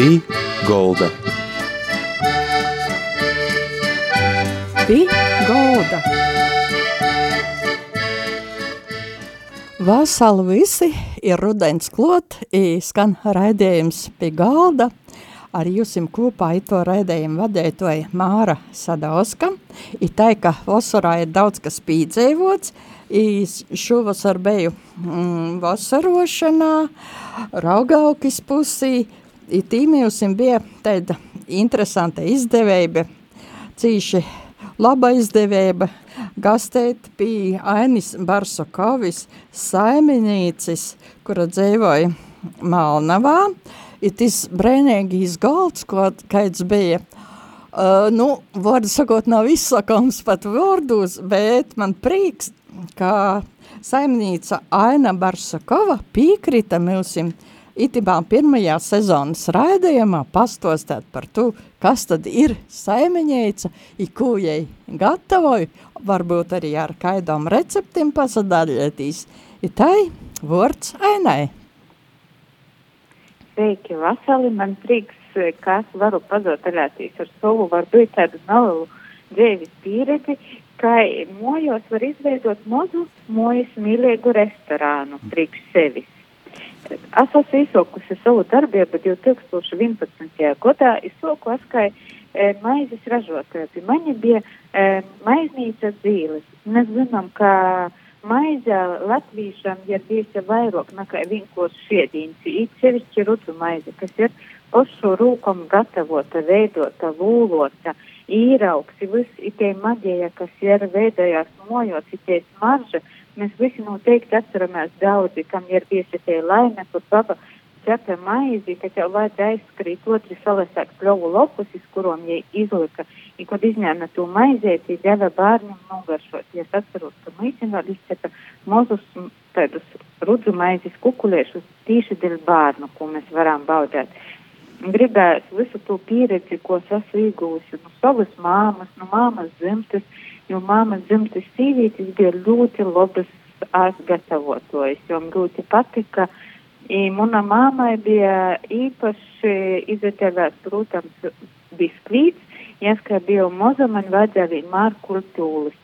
Pī Golda. Pī Golda. Vasali visi ir rudens klot, skan raidījums pie galda. Ar jums kopā ir to raidījumu vadītoja Māra Sadauska. Ir tā, ka vasarā ir daudz kas pīdzēvots. Šovasar biju mm, vasarošanā, Raugaukis pusī. Ir tīmījusim bija tāda interesanta izdevība, cīši laba izdevība, gastēt pie Ainis Barsokovis saiminīcis, kura dzīvoja Malnavā. Ir tas brēnīgīs galds, kāds bija. Uh, nu, vārdu sakot, nav izsakams pat vārdus, bet man prieks, ka saimnīca Aina Barsakova piekrita mūsim itibā pirmajā sezonas raidījumā pastostāt par to, kas tad ir saimiņēca, i ko jai gatavoju, varbūt arī ar kaidām receptiem pasadaļotīs. I tai vārds Ainai. Sveiki, Vasali, man prieks, ka es varu padotaļāties ar savu, varbūt tādu nelielu dzīves pieredzi, kā mojos var izveidot mazu mojas mīlīgu restorānu priekš sevis. Esmu izsaukusi savu darbību 2011. gadā. Soku askai e, maizes ražotāju. Pie mani bija e, maiznīca dzīves. Mēs zinām, ka maize latviešam ir bijusi vairāk nekā vienkārši šiedīns. It sevišķi rudu maize, kas ir pašu rūkom gatavota, veidota, lūlota, īrauksi, viss itie maģija, kas ir veidojās mojot, itie smarža. Mēs visi noteikti atceramies daudzi, kam ir bijusi tie laime, kur papa cepta maizi, ka jau vajadzēja aizskrīt otri salasāk pļovu lopus, iz kurām jai izlika. I, kad izņēma to maizēti, deva bērnam nogaršot. Ja atceros, ka mīsim vēl izcepa mazus tādus rudzu maizes kukulēšus tīši dēļ bērnu, ko mēs varam baudēt. Gribētu visu to pieredzi, ko es esmu iegūsi no savas māmas, no māmas dzimtes, jo māmas dzimtes sīvītis bija ļoti labas gatavotojas, jo ļoti patika. I mana māmai bija īpaši izvērtēts, protams, biskvīts, ja es kā biju maza, man vajadzēja vienmēr kultūras.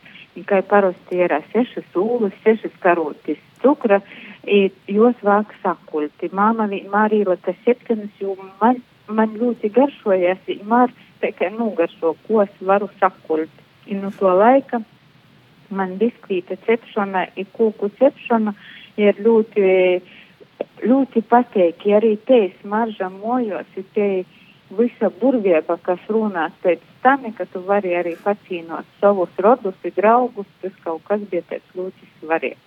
Kā parasti ir sešas ūlas, sešas karotes cukra, jos vāk sakulti. Māma vienmēr ielika septiņas, jo man, man ļoti garšojas, vienmēr tā kā nugaršo, ko es varu sakult. No to laika man biskvīta cepšana, kūku cepšana ir ļoti, ļoti pateiki. Arī te smarža mojos, ir te visa burvieba, kas runās pēc tam, ka tu vari arī pacīnot savus rodus, draugus, tas kaut kas bija pēc ļoti svarīgs.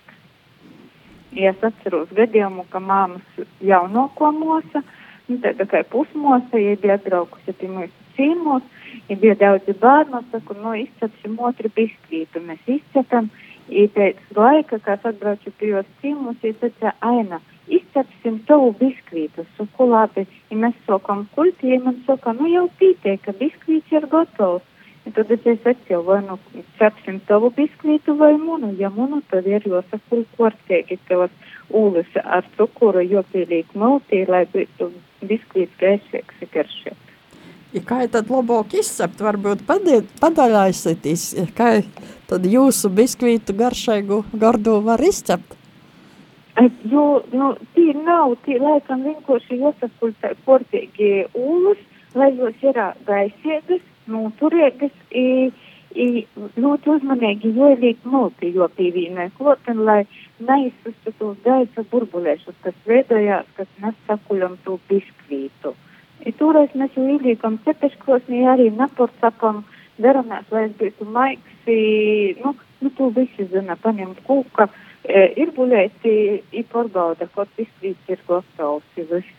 Ja es atceros gadījumu, ka māmas jaunoko mosa, nu, tāda kā pusmosa, ja bija atbraukusi pie mūsu cīmos, ja bija daudzi bērni, saku, nu, izcepsim otru biskvītu, mēs izcepam, ja pēc laika, kad atbraucu pie jos cīmos, ja teica, aina, izcepsim tavu biskvītu, saku, labi, ja mēs sokam kulti, ja man saka, nu, jau pītē, ka biskvīts ir gatavs. Ja tad es atceru, vai nu cepsim tavu biskvītu vai munu. Ja munu, tad ir jāsaka kārtīgi tavas ūles ar cukuru, jo pielīk maltī, lai būtu biskvīts gaisīgs garšīgs. Ja kā tad labāk izcept, varbūt padaļāsitīs, kā tad jūsu biskvītu garšīgu gardu var izcept? Jo, nu, tī nav, tī laikam vienkārši jāsakultē kārtīgi ūles, lai jūs ir gaisīgas, noturīgas, i, i ļoti uzmanīgi jāieliek multi, jo pīvīnē kloten, lai neizsustu tos gaisa burbulēšus, kas veidojās, kas mēs sakuļam to biskvītu. I toreiz mēs jau ieliekam cepeškrosnī arī naporcapam, daramies, lai es būtu maigs, i, nu, nu, to visi zina, paņem kūka, e, ir buļēti, i pārbauda, kaut biskvīts ir gatavs, i viss.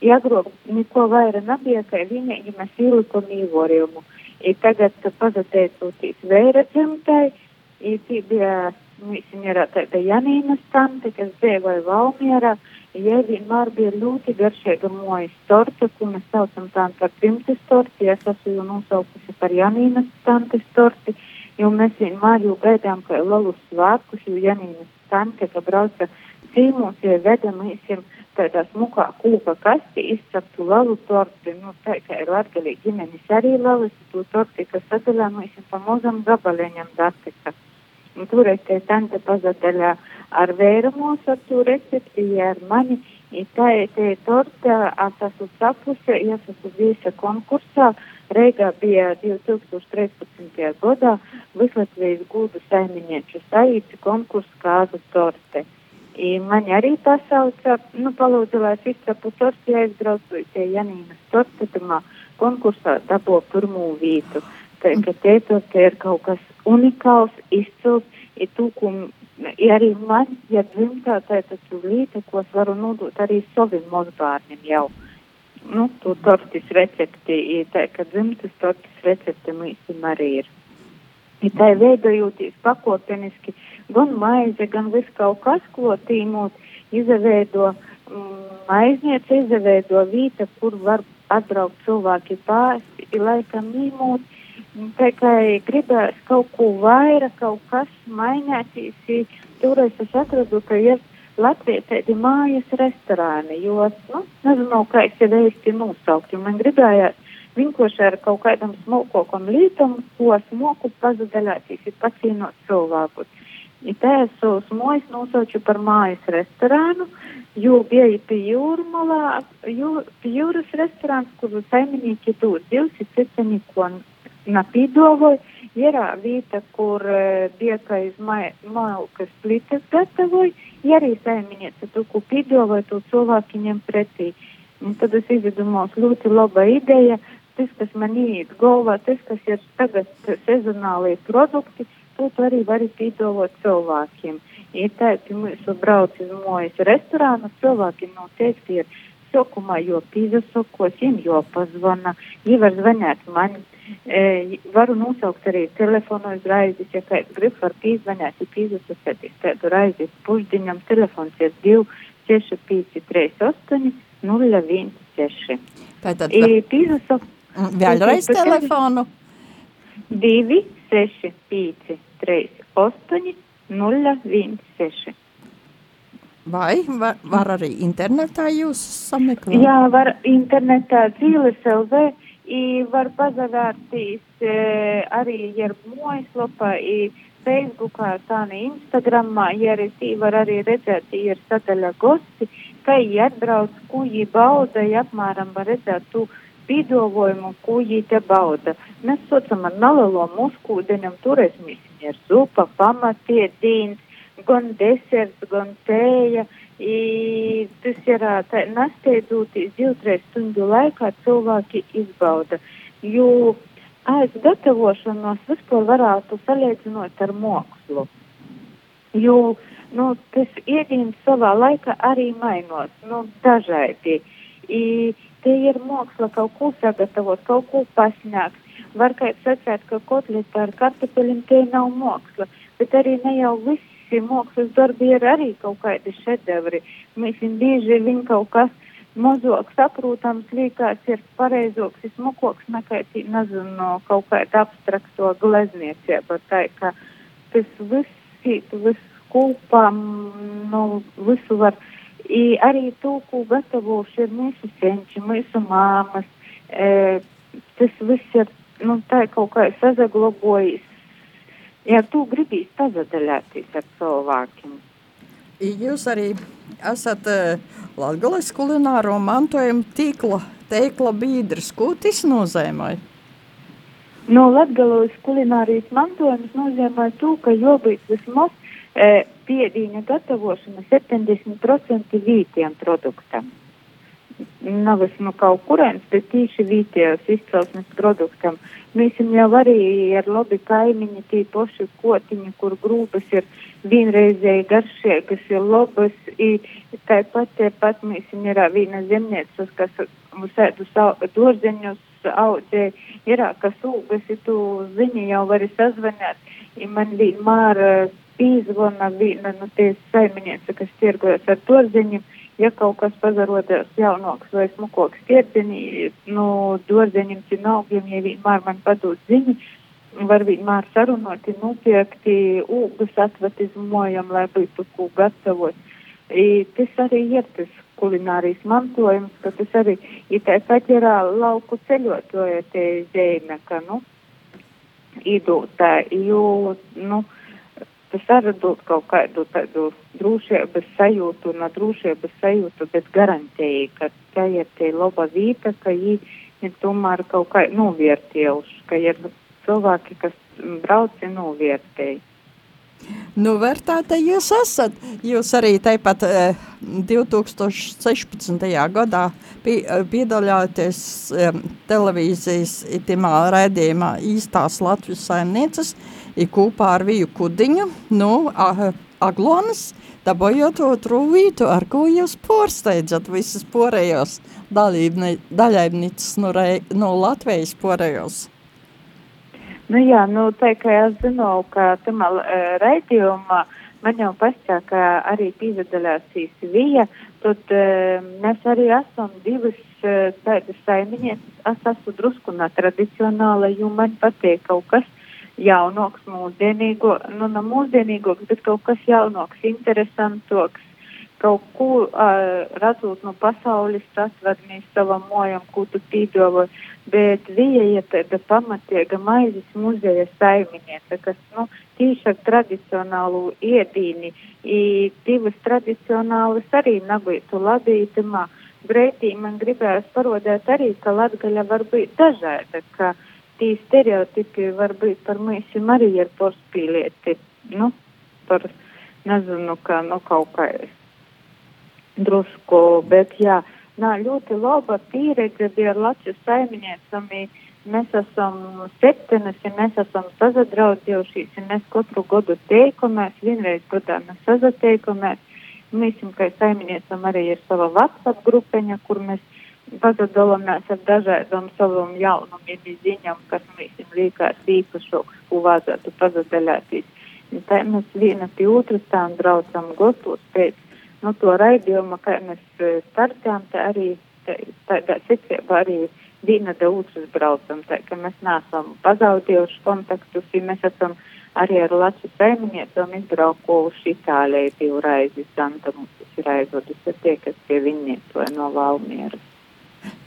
Ja agrāk neko vairāk nebija, kā vienīgi mēs ielikām īvorījumu. I tagad, pateicoties vēra dzimtai, tī bija, viņam ir tāda Janīnas tante, kas dzīvoja Valmierā, ja vienmēr bija ļoti garšīga mojas torte, ko mēs saucam tā par dzimtes torti, es esmu jau nosaukusi par Janīnas tantes torti, jo mēs vienmēr jau gaidām, ka lielus svētkus, jo Janīnas tante, ka brauca cīmos, ja vedam, īsim, tādā smukā kūka kasti izceptu lalu torti, nu, tā kā ir latgalīgi ģimenis arī lalis, to torti, kas sadalāmosim pa mazam gabaliņam datika. Un toreiz te tante pazadaļā ar vērumos ar to recepti, ar mani, i tā te torta, es esmu sapusi, es esmu bijusi konkursā, Reigā bija 2013. gadā Vislatvijas gūdu saimnieču saīci konkursu kāzu torte. I mani arī pasauca, nu, palūdzu, lai es izcapu torti, aizbraucu pie Janīnas tortetumā konkursā dabo pirmo vītu. Tā, ka tie torti ir kaut kas unikāls, izcils, ir tūkum, ir arī man, ja dzimtā, tā ir tas līte, ko es varu nodot arī saviem mazbārniem jau nu, to tortis recepti, ir tā, ka dzimtas tortis recepti mums arī ir. Ir tā veidojoties pakoteniski, gan maize, gan viss kaut kas, ko tīmot, izveido maizniece, izveido vīta, kur var atbraukt cilvēki pāri, laikam mīmot, tikai gribēs kaut ko vairāk, kaut kas mainīties. Toreiz es atradu, ka ir Latvijā tādi mājas restorāni, jo, nu, nezinu, kā es jau īsti nosaukt, jo man gribējās vienkārši ar kaut kādam smokokam lītam, ko smoku pazudēlētīs, ir pacīnot cilvēkus. Ja tā es savus mojas nosaucu par mājas restorānu, jo bija pie jūrmalā, jū, pie jūras restorāns, kur saimnieki dod divs, ir citani, ko napīdovoja, ir vieta, kur bija, ka iz malkas plitas gatavoja, ja arī saimniece to, ko piedāvāja, to cilvēki ņem pretī. Un tad es izdomāju, ļoti laba ideja. Tas, kas man iet galvā, tas, kas ir tagad sezonālie produkti, to arī var piedāvāt cilvēkiem. Ir tā, ka mūsu brauc uz mojas restorānu, cilvēki noteikti ir sākumā jau pīzasokos, viņiem jau pazvana, viņi var zvanīt man. E, varu nosaukt arī telefonu raizes, ja kāds grib, var pīzvanīt, ja pīzasokēties tādu raizes pušdiņam. Telefons ir 26538 016. Tātad, pīzasok... vēlreiz telefonu. 26538 016. Vai var, var arī internetā jūs sameklēt? Jā, var internetā dzīves LV, var pazavērtīs e, arī ar mājaslapā, Facebookā, tā ne Instagramā, ja arī tī var arī redzēt, ir sadaļa gosti, ka viņi atbrauc, ko viņi bauda, ja apmēram var redzēt tu pīdovojumu, ko viņi te bauda. Mēs saucam ar nalelo muskūdeņam, turēs mēs ir zupa, pamatiedīns, gan deserts, gan tēja. I, tas ir nesteidzoties 2-3 stundu laikā cilvēki izbauda. Jo aiz gatavošanos vispār varētu salīdzinot ar mākslu. Jo nu, tas iedīns savā laikā arī mainos, nu, dažādi. I, te ir māksla kaut ko sagatavot, kaut ko pasniegt. Var kā sacīt, ka kotleta ar kartupeļiem te nav māksla, bet arī ne jau viss šie mākslas darbi ir arī kaut kādi šedevri. Mēs viņam bieži vien kaut kas mazāk saprotams, liekas, ir pareizoks, ir smukoks nekā, nezinu, kaut kāda abstrakto glezniecība. Tā kā tas viss, viss kopā, nu, visu var. I arī to, ko gatavoši ir mūsu senči, mūsu māmas, e, tas viss ir, nu, tā kaut kā sazaglabojis ja tu gribīs pazadaļāties ar cilvēkiem. Jūs arī esat uh, Latvijas kulināro mantojuma tīkla teikla biedrs. Ko tas nozīmē? No Latvijas kulinārijas mantojums nozīmē to, ka jābūt vismaz e, piedīņa gatavošana 70% vītiem produktam. Nav es no kaut kurienes, bet tīši vītējos izcelsmes produktam. Mēs jau arī ar labi kaimiņi, tī poši kotiņi, kur grūpas ir vienreizēji garšie, kas ir labas. Tāpat, tāpat mēs ir viena zemnieces, kas mums ēdu dārzeņus audzē, ir, kas ūgas, ir tu ziņi jau vari sazvanīt. I man vienmēr pīzvana viena no nu, ties saimniece, kas tirgojas ar dārzeņiem ja kaut kas pazarodās jaunāks vai smukoks ķerdenī, nu, dārzeņiem, cim augiem, ja vienmēr man padod ziņu, var vienmēr sarunot, nopirkti ūgas atvatizmojam, lai būtu ko gatavot. I, tas arī ir tas kulinārijas mantojums, ka tas arī ir tā paģerā lauku ceļotoja te zēme, ka, nu, idūtā, jo, nu, tas arī dod kaut kādu tādu drošības sajūtu, un drošības sajūtu, bet garantēja, ka tā ir te laba vīta, ka viņi ir tomēr kaut kā novērtējuši, ka ir cilvēki, kas brauc un novērtēja. Nu, vērtētāji jūs esat. Jūs arī tāpat eh, 2016. gadā pie, piedalījāties eh, televīzijas itimā raidījumā īstās Latvijas saimnieces kopā ar Viju Kudiņu, nu, Aglonas, dabojot otru vītu, ar ko jūs porsteidzat visas porējos daļaibnīcas no, no Latvijas porējos. Nu jā, nu tā kā es zinu, ka tamā uh, raidījumā man jau pastāv, ka arī piedalās Vija, tad uh, mēs arī esam divas uh, tādas saiminieces. Es esmu drusku netradicionāla, jo man patīk kaut kas jaunoks, mūsdienīgo, nu, ne mūsdienīgoks, bet kaut kas jaunoks, interesantoks kaut ko uh, redzot no pasaules, tas vadnīs savam mojam, ko tu pīdavo, bet viņa ir tāda pamatīga maizes muzeja saimniece, kas, nu, tīši ar tradicionālu iedīni, i divas tradicionālas arī nagūtu labītumā. Breitī man gribējās parodēt arī, ka Latgaļa var būt dažāda, ka tī stereotipi var būt par mūsim arī ir porspīlieti, nu, par, nezinu, ka, nu, kaut kā drusku, bet jā, nā, ļoti laba pieredze bija Latvijas saimniecami. Mēs esam septenes, ja mēs esam sazadraudzījušies, ja mēs katru gadu teikamies, vienreiz gadā mēs sazateikamies. Mēs, kā saimniecam, arī ir sava WhatsApp grupeņa, kur mēs padalāmies ar dažādām savām jaunumiem, ziņām, kas mums liekas īpašāks, ko vajadzētu padalīties. Tā mēs viena pie otras tā un braucam gados pēc nu, to raidījumu, kā mēs e, startējām, tā arī tādā secībā arī viena da otras braucam, tā ka mēs neesam pazaudējuši kontaktus, ja mēs esam arī ar Latvijas saimniecām izbraukojuši Itālijai divreiz, Santa mums ir aizvadus attiekas pie viņiem to no Valmieras.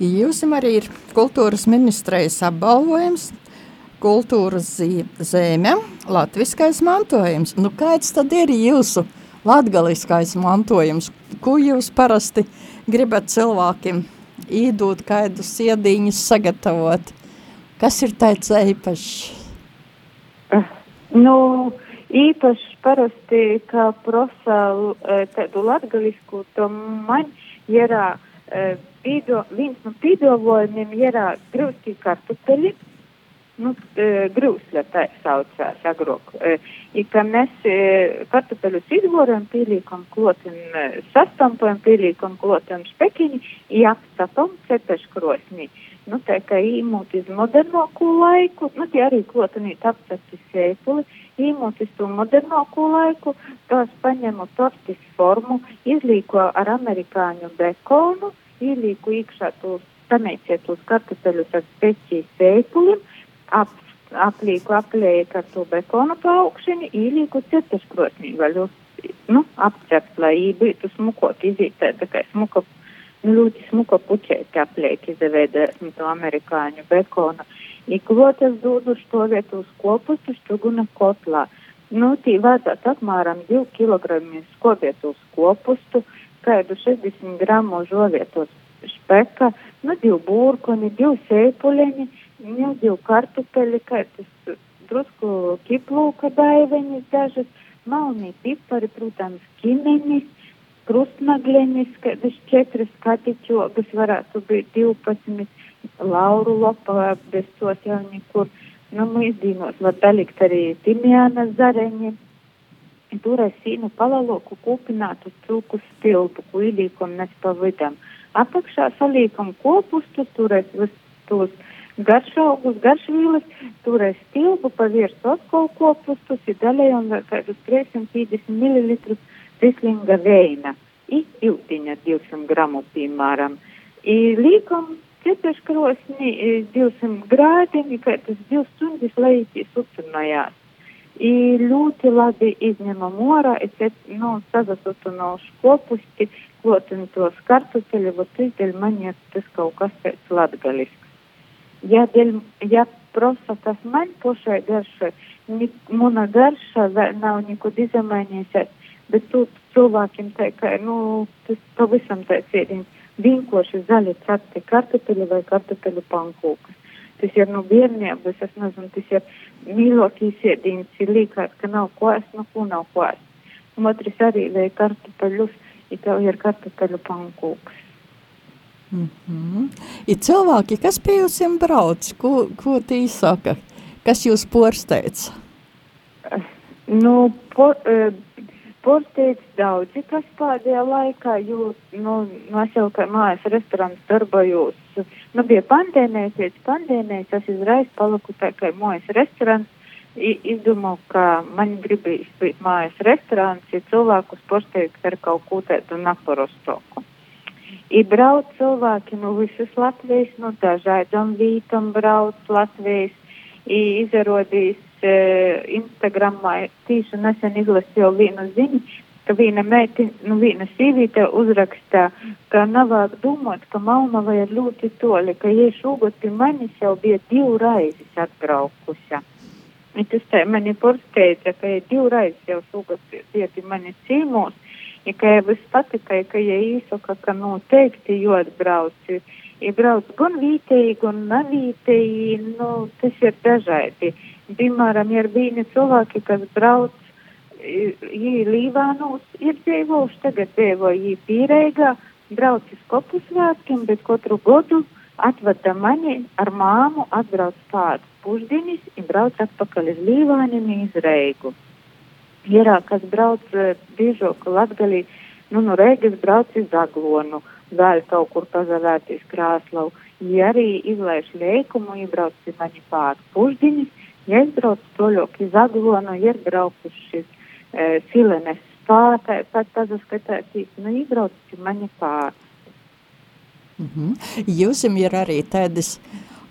Jums arī ir kultūras ministrejas apbalvojums, kultūras zeme, latviskais mantojums. Nu, kāds tad ir jūsu latgaliskais mantojums, ko jūs parasti gribat cilvēkiem īdūt, kādus iedīņus sagatavot? Kas ir tāds īpašs? Nu, īpaši parasti, kā prosa eh, tādu latgalisku, to man uh, pīdo, viens no pīdovojumiem ir grūstī kartupeļi, nu, grūsļa tā saucās agrāk. I, ka mēs kartupeļus izvorām, pieliekam klotim, sastampojam, pieliekam klotim špekiņi, i apcepam cepeškrosnī. Nu, tā kā īmūt iz modernāko laiku, nu, tie arī klotinīt apcepti sēpuli, īmūt iz to modernāko laiku, tās paņemu tortis formu, izlīko ar amerikāņu bekonu, ielīku iekšā tos samēciet tos kartupeļus ar specijas sēpulim, ap, aplīku aplēju ar to bekonu plaukšanu, īlīku citas krosnī, vēl uz, nu, apcept, lai būtu smukot, izīt tāda, kā smuka, nu, ļoti smuka puķēti aplēki, izveidēsim to amerikāņu bekonu. Iklotas dūdu stovēt uz kopus, uz čuguna kotlā. Nu, tī vajadzētu apmēram 2 kg skobiet uz kopustu, kādu 60 gramu žovietos špeka, nu, 2 burkoni, 2 sēpuļiņi, milzīgu kartupeļu, kā tas drusku kiplūka daiveņas dažas, malnī pipari, protams, kimenis, krustnaglenis, kādas četras katiķogas varētu būt 12, lauru lopa, bez tos jau nekur, nu, mūsdīnos var dalikt arī timjāna zareņi. Tur es sīnu palaloku kūpinātu cūku stilpu, ko ielīkam mēs pa vidam. Apakšā salīkam kopustus, tur es visus tos garšaugus, garšvīles, turēs stilbu pa virsu atkal kopustus, ir daļai un kādus 350 ml rislinga veina. I iltiņa 200 gramu, piemēram. I līkam cepeškrosni 200 grādiņi, kā tas 2 stundas, lai tīs ucinājās. I ļoti labi izņemam orā, es nu, sazasutu no škopusti, klotinu tos kartupeļu, vot izdēļ man ir tas kaut kas tāds latgalisks. Ja, dēļ, ja prosa, kas man pašai garšai, mana garša nav nekud izmainījusies, bet tu cilvēkiem tā kā, nu, tas pavisam tāds ēdiens, vienkārši zaļi cepti kartupeļi vai kartupeļu pankūkas. Tas ir no bērnības, es nezinu, tas ir mīļākais ēdiens, ir līkās, ka nav ko ēst, no ko nav ko ēst. Un otrs arī vēja kartupeļus, ja tev ir kartupeļu pankūks. Mm -hmm. Ir cilvēki, kas pie jums brauc, ko, ko tī saka, kas jūs porsteidz? Nu, por, uh, porsteidz daudzi, kas pēdējā laikā, jo, nu, nu es jau kā mājas restorāns darbojos, nu, bija pandēmijas, pēc pandēmijas, es izreiz paliku tā kā mājas restorāns, izdomāju, ka man gribīs būt mājas restorāns, ja cilvēkus porsteidz ar kaut ko tādu naporostoku. Ir brauc cilvēki no visas Latvijas, no dažādām vītām brauc Latvijas, izrodīs e, Instagramā, tīši nesen izlasīju vienu ziņu, ka viena meita, nu viena sīvīte uzrakstā, ka nevajag domāt, ka mamma ir ļoti toli, ka ja šogad pie manis jau bija divu raizes atbraukusi. Un tas tā mani porsteidza, ka ja divu raizes jau šogad bija pie manis cīmos, ja ka jau es patika, ka ja īsaka, ka noteikti nu, jāatbrauc. Ir brauc gan vietēji, gan navītēji, nu, tas ir dažādi. Piemēram, ir vieni cilvēki, kas brauc, jī Līvānos ir dzīvojuši, tagad dzīvo jī Pīreigā, brauc uz kopu svētkiem, bet katru godu atvada mani ar māmu, atbrauc pāris pusdienas un brauc atpakaļ uz Līvāniem iz Ir, kas brauc biežāk Latgalī, nu, no Rēgas brauc uz Zaglonu, vēl kaut kur pazavērtīs Krāslavu. Ja arī izlaiž liekumu, iebrauc mani pāri pušdiņas, ja es braucu toļok uz Zaglonu, ir braukušas e, Silenes spātē, pat pazaskatētīs, nu, iebrauc mani pāri. Mm -hmm. Jūsim ir arī tādas,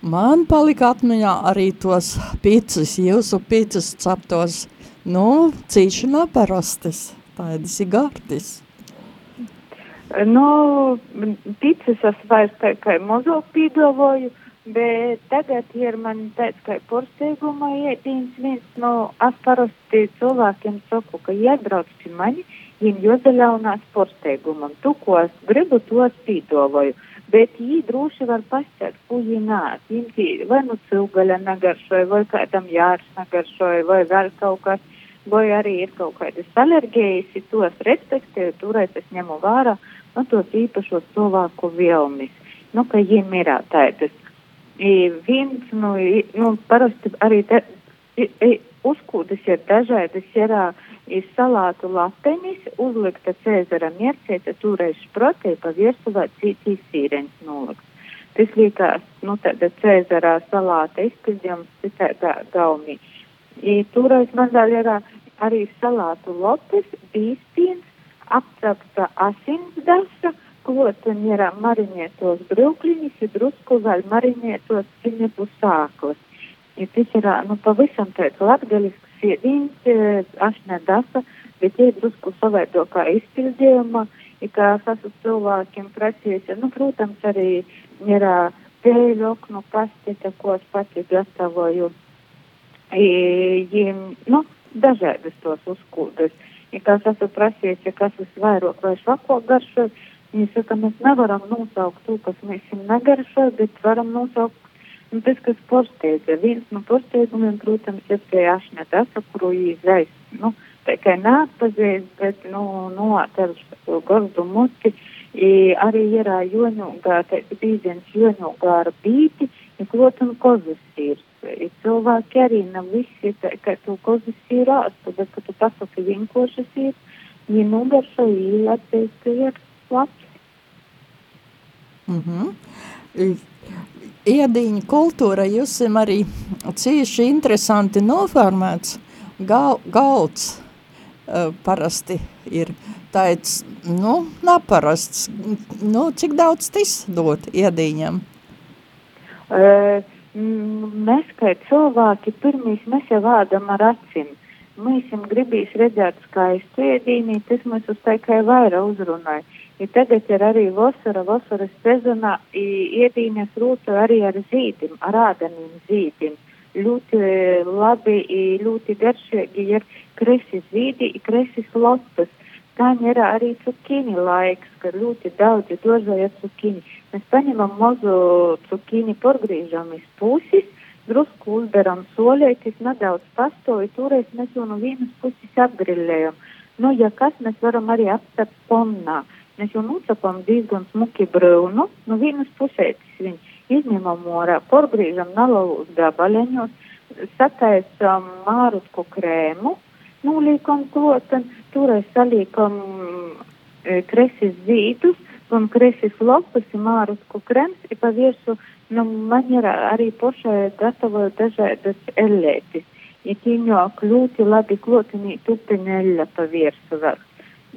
man palika atmiņā arī tos pīcis, jūsu pīcis captos Nu, cīši nav parastas, tādas ir gardas. Nu, pīcis es vairs tā kā mazāk pīdavoju, bet tagad ir man tāds kā porsteiguma ēdīns viens, nu, es parasti cilvēkiem saku, ka iebrauc pie mani, viņiem jozaļaunās porsteigumam. Tu, ko es gribu, to es pīdavoju. Bet viņi droši var pastāstīt, ko viņi nāk. Viņi vai nu cilgaļa negaršoja, vai kādam jārs negaršoja, vai vēl kaut kas vai arī ir kaut kādas alerģijas, ja tos respektēju, turēt es ņemu vērā, nu, tos īpašos cilvēku vilnis, nu, ka viņiem ir tādas. Viens, nu, nu, parasti arī te, i, i, uzkūdas ir dažādas, ir, ir salātu lapenis, uzlikta cēzara miercēta, turēs šprotē, pa virsuvā cītīs sīreņs noliks. Tas liekas, nu, tāda cēzarā salāta izpildījums, citādā gaumī. I, turēs man vēl ir arī salātu lopes, bīspiens, apcepta asinsdasa, klotiņi ir marinētos brūkliņus, ir drusku vēl marinētos ciņepu sāklas. Ja tas ir nu, pavisam tāds latgaļisks iedīns, ašne dasa, bet ir drusku savādākā izpildījuma, ja kā es esmu cilvēkiem prasījis, nu, protams, arī ir pēļu oknu pastita, ko es pati gatavoju. I, nu, dažādas tos uzkūdas. Ja kāds esmu prasījis, ja kas visvairāk vai švako garšo, viņi saka, mēs nevaram nosaukt to, kas mēs viņam negaršo, bet varam nosaukt nu, tas, kas porsteidza. Viens no porsteidzumiem, protams, ir pie ašņa tasa, kuru izrais, nu, tā kā neatpazīst, bet, nu, no, ar gardu muti, arī ir joņogā, tāds bīziens joņogā ar bīti, ja klotam kozas sīrs ir cilvēki arī nav visi, ka tu kozis ir āstu, bet, ka tu pasaki vienkošas ir, viņi nogaršo, viņi atzīst, ka ir labs. Mm -hmm. Iedīņa kultūra jūs arī cieši interesanti noformēts. Gal, galds uh, parasti ir tāds, nu, naparasts. Nu, cik daudz tas dot iedīņam? Uh, mēs kā cilvēki pirmīs mēs jau ādam ar acīm. Mēs jums gribīs redzēt skaistu ēdīnī, tas mums uz tikai vairāk uzrunāja. Ja tagad ir arī vasara, vasaras sezonā ēdīnes rūta arī ar zīdim, ar ādaniem zīdim. Ļoti labi, ļoti garšīgi ir kresis zīdi, kresis lopas. Tā ir arī cukīni laiks, kad ļoti daudzi dozoja cukīni. Mēs paņemam mazu cukīni, porgrīžam iz puses drusku uzberam solētis, nedaudz pastoju, toreiz mēs jau no vienas puses apgrillējam. Nu, ja kas, mēs varam arī apcept ponnā. Mēs jau nocapam diezgan smuki brūnu, no vienas pusētis viņu izņemam orā, porgrīžam nalauz gabaleņos, sataisam mārutku krēmu, nulīkam klotan, toreiz salīkam e, kresis zīdus, un kresis lopas, mārutku krems, i pa viesu Nu, man ir arī pašai gatavoju dažādas ellētis. Ja tīņo kļūti labi klotinī tupiņeļa pa viersu vēl.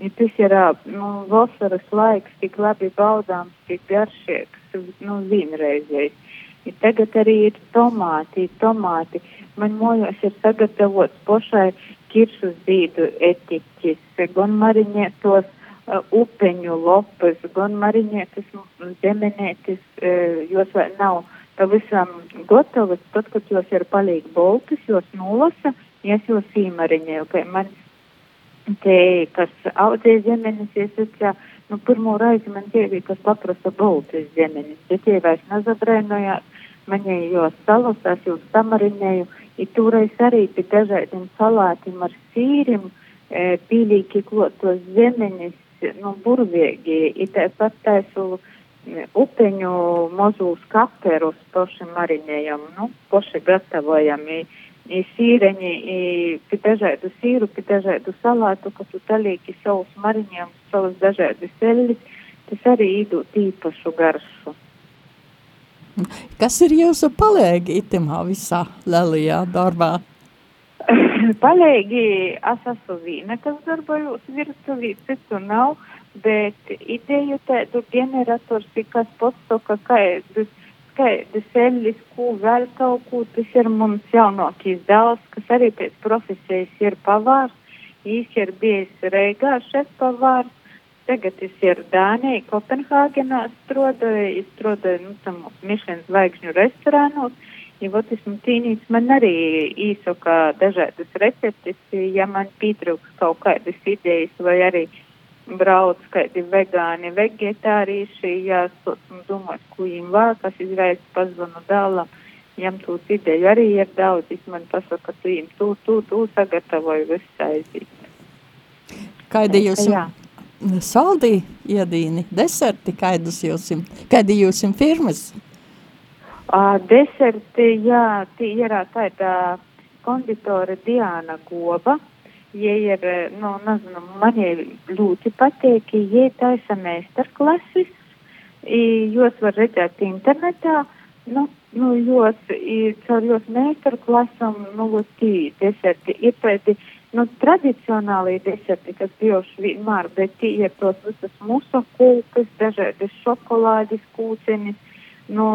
Ja tas ir nu, vasaras laiks, tik labi baudāms, tik garšīgs, nu, vienreizējs. Ja tagad arī ir tomāti, tomāti. Man mojos ir sagatavots pašai kiršus zīdu etiķis, gan mariņētos uh, upeņu lopas, gan mariņētas zemenētas, uh, jos vēl nav pavisam gatavas, tad, kad jos ir palīgi boltas, jos nolasa, es jos īmariņēju, ka man te, kas audzē zemenes, es sacīju, nu, pirmo reizi man tievi, kas paprasa boltas zemenes, bet tie vairs nezabrēnojās, man jos salasās, jūs samariņēju, ir toreiz arī pie dažādiem salātiem ar sīrim, e, pīlīgi klotos zemenes, nu, burvīgi, ir tāpat taisu upeņu mazūs kaperus paši marinējam, nu, paši gatavojam. I, i sīreņi, i pie dažādu sīru, pie dažādu salātu, ka tu talīki savus mariņiem, savus dažādus eļļus, tas arī īdūt īpašu garšu. Kas ir jūsu palēgi itimā visā lielajā darbā? Palīgi es esmu vīna, kas darbojos virtuvī, citu nav, bet ideju tādu generators, kas pasaka, kādas, kādas eļļas, ko vēl kaut ko, tas ir mums jaunākīs dēls, kas arī pēc profesijas ir pavārs, viņš ir bijis Reigā šef pavārs, tagad es ir Dānija, Kopenhāgenā strodoju, izstrodoju, nu, tam Mišlens zvaigžņu restorānos, Ja vot esmu cīnīts, man arī īsaka dažādas receptes, ja man pietrūks kaut kādas idejas vai arī brauc kādi vegāni, vegetārieši, ja esmu domājis, ko viņiem vākas, izvēlas pazvanu dēlam, jām tūs ideju arī ir daudz, es man pasaka, tu viņiem tū, tū, tū sagatavoju visu aizīt. Kādi jūs saldī iedīni, deserti, kādas jūsim, kādi jūsim firmas? Uh, deserti, jā, tie ir tāda konditore Diana Goba. Ja ir, nu, nezinu, man ļoti patīk, ja taisa meistarklases, jūs var redzēt internetā, nu, nu, jūs, caur jūs meistarklasam, nu, tī deserti ir tādi, nu, tradicionāli deserti, kas bijuši vienmēr, bet tie ir tos visas musa kūkas, dažādas šokolādes kūcenis, nu,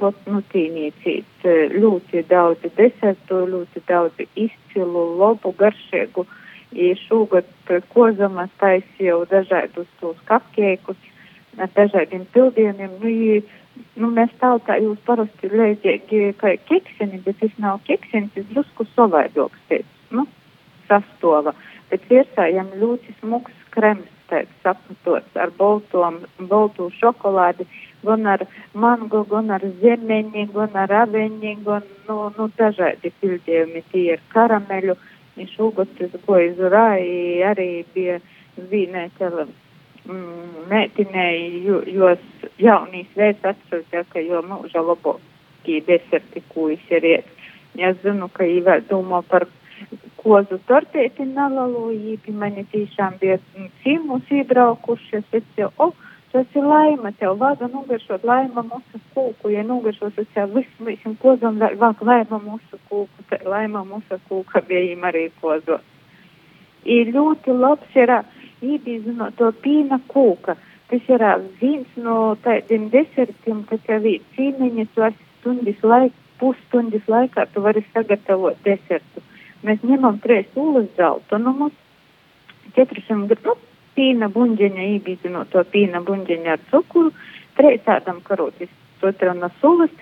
got, nu, tīnīcīt ļoti daudz desertu, ļoti daudz izcilu, labu, garšīgu. I šogad kozamas taisīju dažādus tos kapkeikus ar dažādiem pildieniem. Nu, i, nu, mēs tautā jūs parasti lēģīgi kā keksini, bet tas nav keksins, tas drusku savaidoks nu, sastova. Bet virsājam ļoti smuks krems, tāds apmetots ar boltom, boltu šokolādi gan ar mango, gan ar zemeņi, gan ar aveņi, gan nu, nu, dažādi pildījumi. Tie ir karameļu. Viņš ugotis goja zurāji arī bija vīnētela mm, mētinēji, jo, jos jaunīs veids atceros, ka jo mūža labokī deserti, ko viņš ir iet. Ja zinu, ka viņi vēl domā par kozu tortēti nalaloji, pie mani tiešām bija cīmus iebraukuši, es teicu, oh, Tas ir laima, tev vada nogaršot laima mūsu kūku, ja nogaršos, tas jau viss, visam kozam vāk laima mūsu kūku, tā laima mūsu kūka bija arī kozot. Ir ļoti labs ir īdīzino to pīna kūka. Tas ir viens no tādiem desertiem, kas jau ir cīniņa, tu esi stundas laika, pusstundas laikā tu vari sagatavot desertu. Mēs ņemam trīs ūlas zeltunumus, 400 gramu nu, pīna buņģeņa, ībīzinot to pīna buņģeņa ar cukuru, trīs ēdam karotis, sotranas ūlas,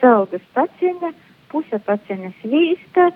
celgas paciņa, puse paciņa svīsta,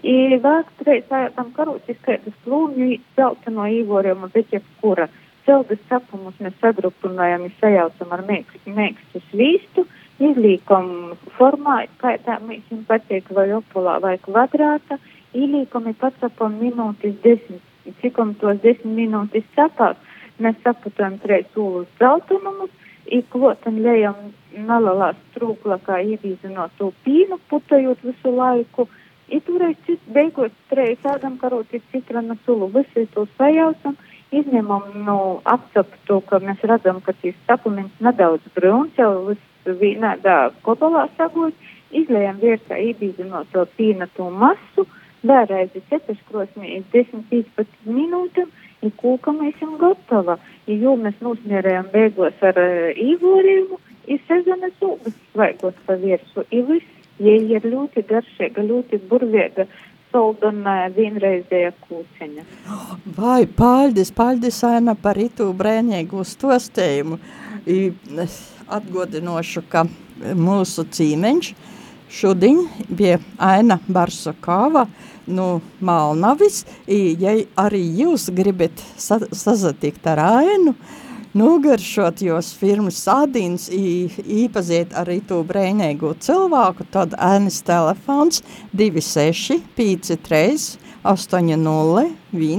I vēsturē tam karotis skaidrs plūmju zeltaino īvoriem, bet jebkura. Celgas cepumus mēs sagrupinājam, sajaucam ar mēkstu, mēkstu svīstu, izlīkam formā, kā tā mums patīk, vai opulā vai kvadrāta, ielīkam pacepam minūtes desmit, cikam tos desmit minūtes cepās, mēs saputam trīs ūlus zeltunumus, iklotam lejam nalalā strūkla, kā ievīzinot to pīnu, putajot visu laiku, I toreiz beigās trīs ēdam karotes citrona sulu, visu to sajaucam, izņemam no nu, apceptu, ka mēs redzam, ka šīs sapliments nedaudz brūns, jau viss vienādā kobalā sagot, izlējam virsā ībīzinot to pīnatu masu, vēlreiz cepeškrosmī 10-15 minūtēm, ir kūka mēs esam gatava. Ja jo mēs nosmierējam beigās ar uh, īvorību, ir sezonas ūgas svaigot pa virsu, ir viss ja ir ļoti garšīga, ļoti burvīga, saldana vienreizēja kūceņa. Vai, paldies, paldies, Aina, par itu brēnīgu stostējumu. Atgodinošu, ka mūsu cīmeņš šodien bija Aina Barsakava no Malnavis. Ja arī jūs gribat sa sazatikt ar Ainu, nogaršot jos firmas sādīns, īpaziet arī to brēnēgu cilvēku, tad ēnes telefons 26 53 80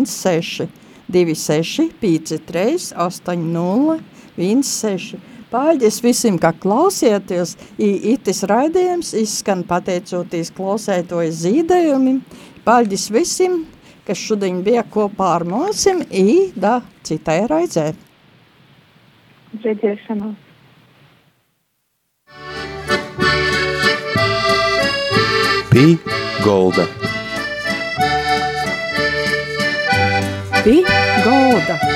16 26 53 80 16 Paldies visiem, ka klausieties. Itis raidījums izskan pateicoties klausētojas zīdējumim. Paldies visiem, kas šodien bija kopā ar mums, i da citai raizē redzēšanos. Pī Golda. Pī Golda.